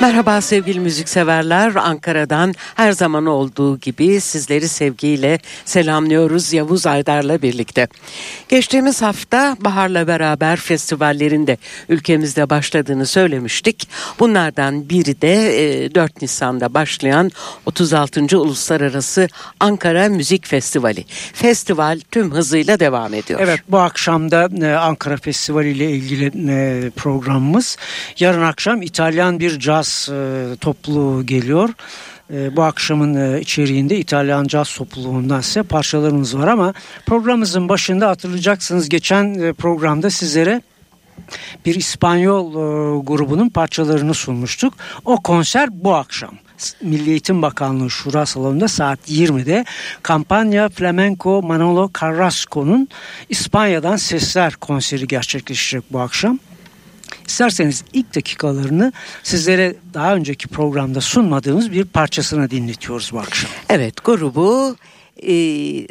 Merhaba sevgili müzikseverler. Ankara'dan her zaman olduğu gibi sizleri sevgiyle selamlıyoruz Yavuz Aydar'la birlikte. Geçtiğimiz hafta Bahar'la beraber festivallerin de ülkemizde başladığını söylemiştik. Bunlardan biri de 4 e, Nisan'da başlayan 36. Uluslararası Ankara Müzik Festivali. Festival tüm hızıyla devam ediyor. Evet bu akşam da e, Ankara Festivali ile ilgili e, programımız. Yarın akşam İtalyan bir caz e, topluluğu geliyor. E, bu akşamın e, içeriğinde İtalyan caz topluluğundan size parçalarımız var ama programımızın başında hatırlayacaksınız geçen programda sizlere bir İspanyol grubunun parçalarını sunmuştuk. O konser bu akşam. Milli Eğitim Bakanlığı Şura Salonu'nda saat 20'de Kampanya Flamenco Manolo Carrasco'nun İspanya'dan Sesler konseri gerçekleşecek bu akşam. İsterseniz ilk dakikalarını sizlere daha önceki programda sunmadığımız bir parçasını dinletiyoruz bu akşam. Evet grubu e,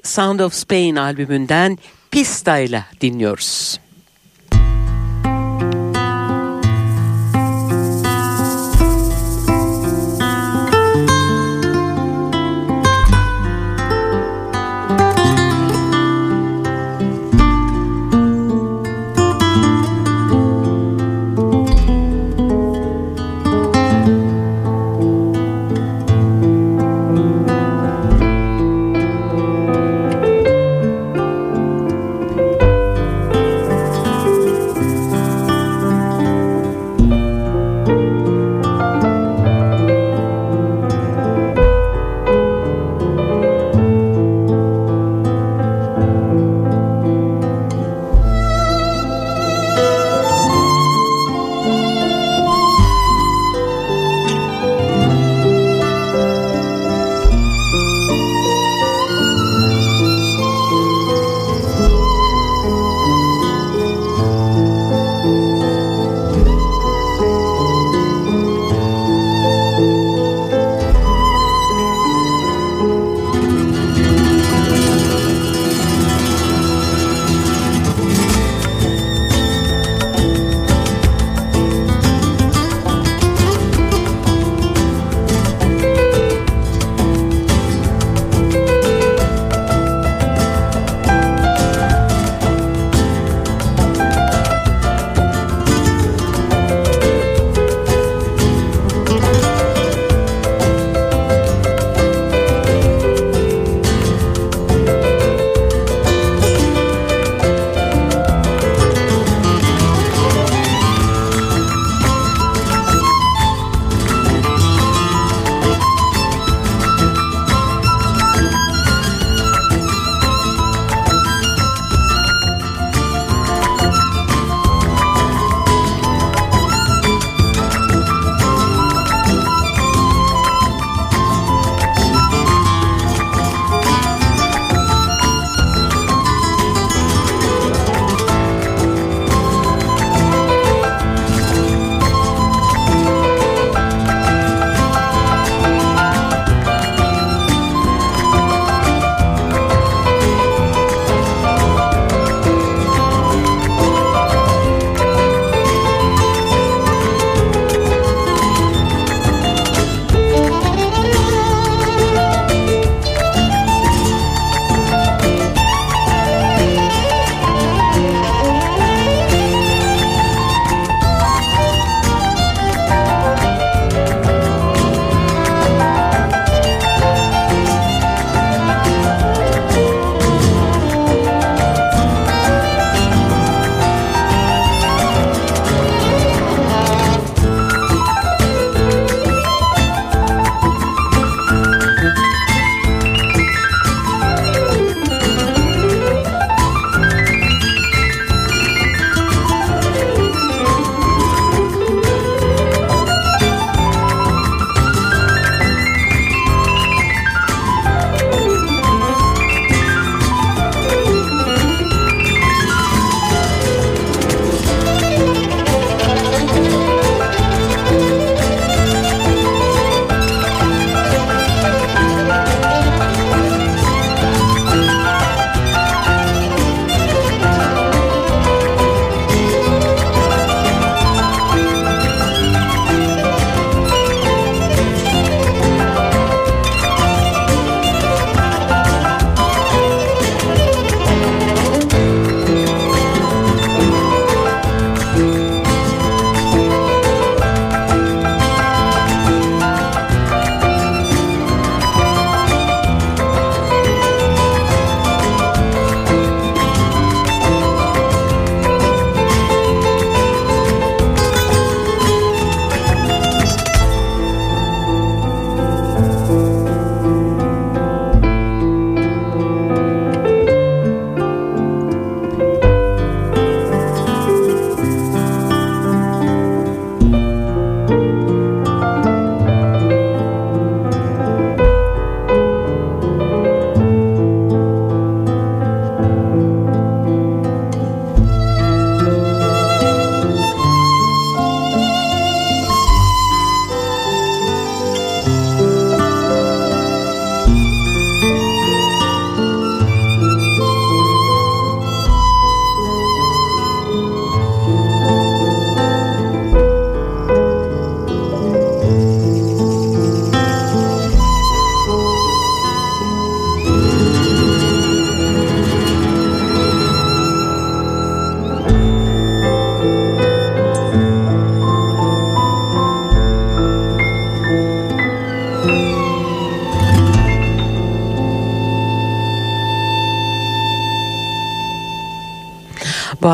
Sound of Spain albümünden Pista ile dinliyoruz.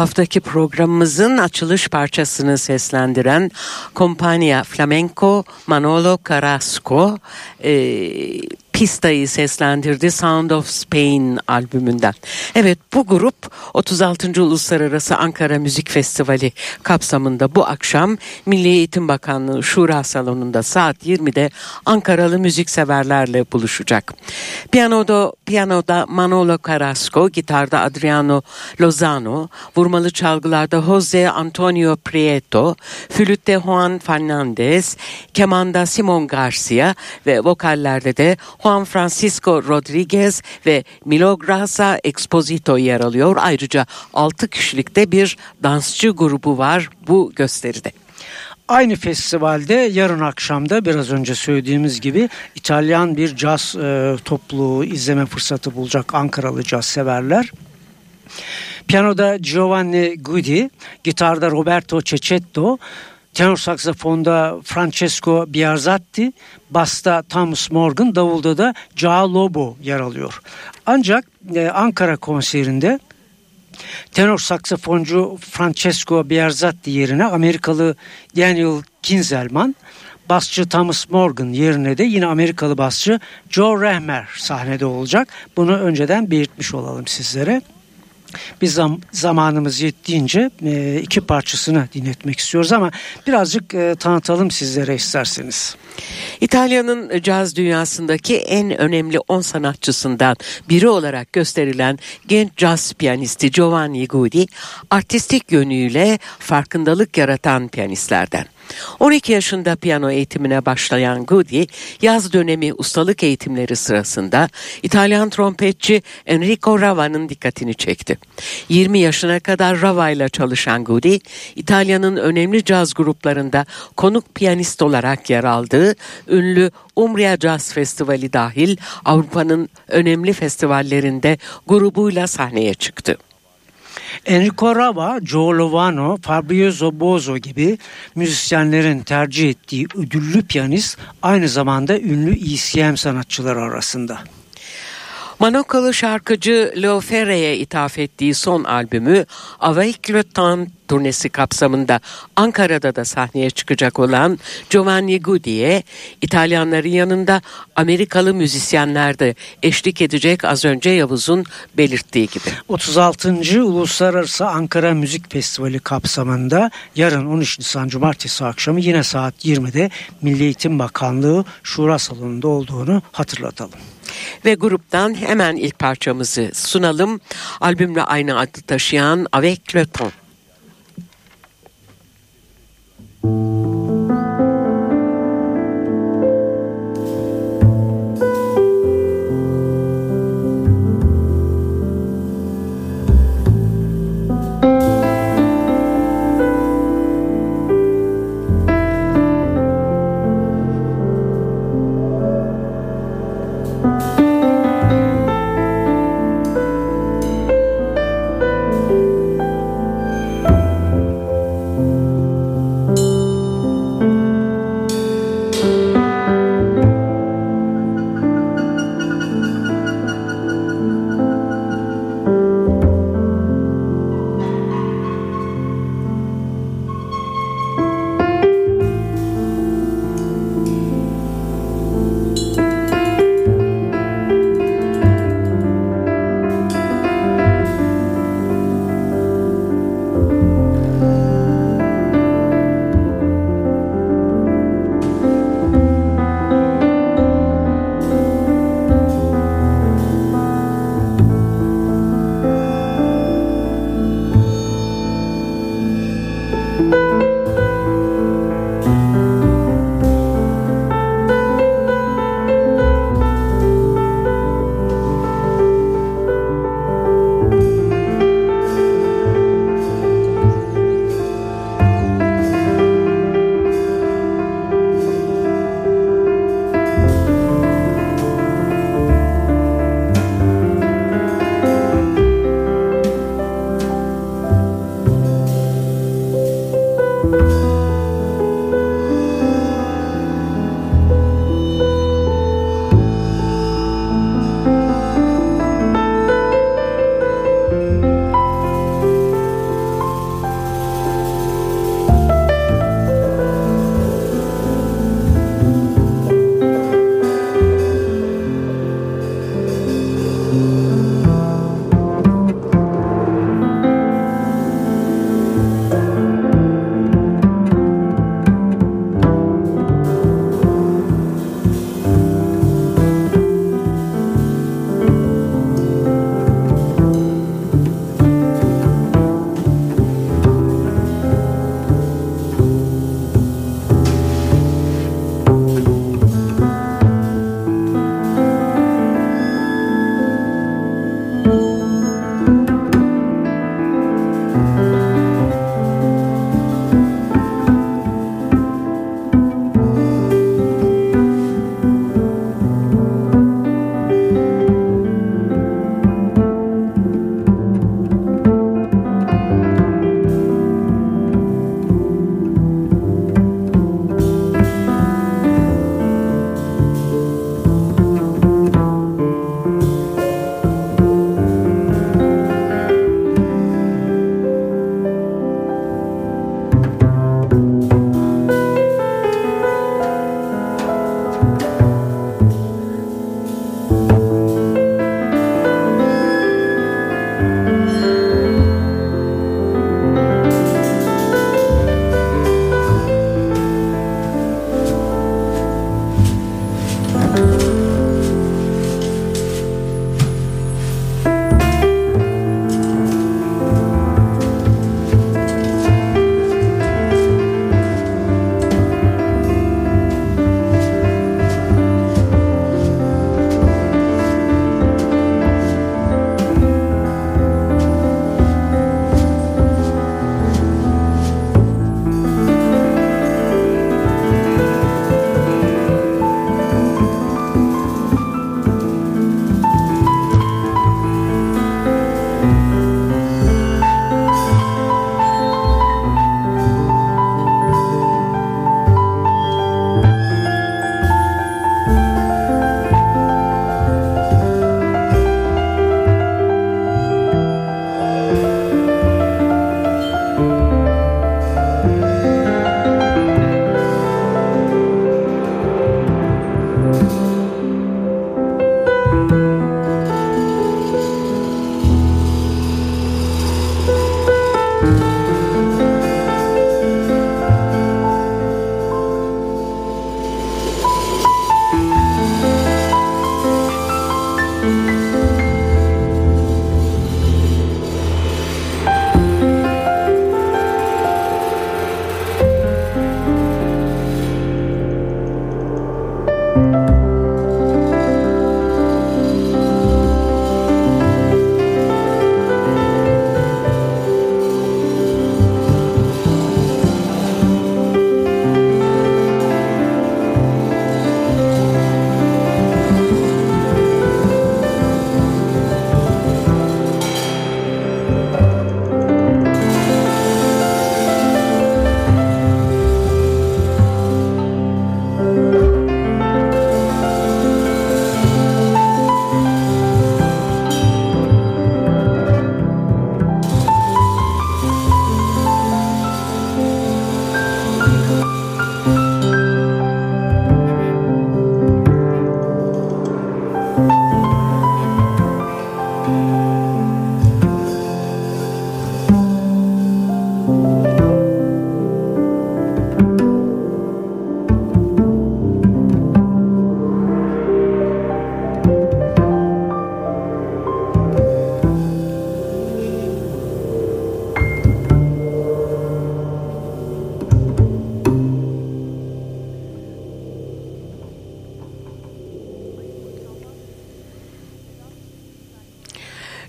Haftaki programımızın açılış parçasını seslendiren Kompanya Flamenco Manolo Carrasco e, Pista'yı seslendirdi Sound of Spain albümünden. Evet bu grup 36. Uluslararası Ankara Müzik Festivali kapsamında bu akşam Milli Eğitim Bakanlığı Şura Salonu'nda saat 20'de Ankaralı müzikseverlerle buluşacak. Piyanoda, piyanoda Manolo Carrasco, gitarda Adriano Lozano, vurmalı çalgılarda Jose Antonio Prieto, flütte Juan Fernandez, kemanda Simon Garcia ve vokallerde de Juan Francisco Rodriguez ve Milograsa Exposito yer alıyor. Ayrıca 6 kişilikte bir dansçı grubu var bu gösteride. Aynı festivalde yarın akşamda biraz önce söylediğimiz gibi İtalyan bir caz e, topluluğu izleme fırsatı bulacak Ankaralı caz severler. Piyanoda Giovanni Gudi, gitarda Roberto Cecchetto, tenor saksafonda Francesco Biarzatti, basta Thomas Morgan, davulda da Gia Lobo yer alıyor. Ancak e, Ankara konserinde tenor saksafoncu Francesco Biarzatti yerine Amerikalı Daniel Kinzelman, basçı Thomas Morgan yerine de yine Amerikalı basçı Joe Rehmer sahnede olacak. Bunu önceden belirtmiş olalım sizlere. Biz zam zamanımız yettiğince e, iki parçasını dinletmek istiyoruz ama birazcık e, tanıtalım sizlere isterseniz. İtalya'nın caz dünyasındaki en önemli 10 sanatçısından biri olarak gösterilen genç caz piyanisti Giovanni Gudi, artistik yönüyle farkındalık yaratan piyanistlerden. 12 yaşında piyano eğitimine başlayan Gudi, yaz dönemi ustalık eğitimleri sırasında İtalyan trompetçi Enrico Rava'nın dikkatini çekti. 20 yaşına kadar Rava ile çalışan Gudi, İtalya'nın önemli caz gruplarında konuk piyanist olarak yer aldığı ünlü Umbria Jazz Festivali dahil Avrupa'nın önemli festivallerinde grubuyla sahneye çıktı. Enrico Rava, Joe Lovano, Fabrizio Bozo gibi müzisyenlerin tercih ettiği ödüllü piyanist aynı zamanda ünlü ECM sanatçıları arasında. Manokalı şarkıcı Leo Ferre'ye ithaf ettiği son albümü Avec le Temps turnesi kapsamında Ankara'da da sahneye çıkacak olan Giovanni Gudi'ye İtalyanların yanında Amerikalı müzisyenler de eşlik edecek az önce Yavuz'un belirttiği gibi. 36. Uluslararası Ankara Müzik Festivali kapsamında yarın 13 Nisan Cumartesi akşamı yine saat 20'de Milli Eğitim Bakanlığı Şura Salonu'nda olduğunu hatırlatalım. Ve gruptan hemen ilk parçamızı sunalım. Albümle aynı adı taşıyan Avec le Temps.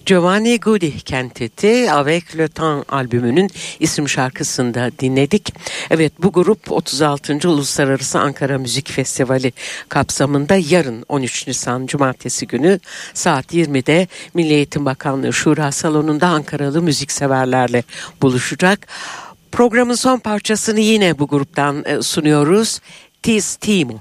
Giovanni Goody kenteti Avec Le Temps albümünün isim şarkısında dinledik. Evet bu grup 36. Uluslararası Ankara Müzik Festivali kapsamında yarın 13 Nisan Cumartesi günü saat 20'de Milli Eğitim Bakanlığı Şura Salonu'nda Ankaralı müzikseverlerle buluşacak. Programın son parçasını yine bu gruptan e, sunuyoruz. Tis Timo.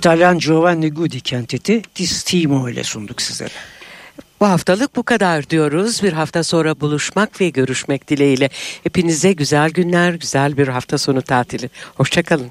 İtalyan Giovanni Gudi kenteti Distimo ile sunduk sizlere. Bu haftalık bu kadar diyoruz. Bir hafta sonra buluşmak ve görüşmek dileğiyle. Hepinize güzel günler, güzel bir hafta sonu tatili. Hoşçakalın.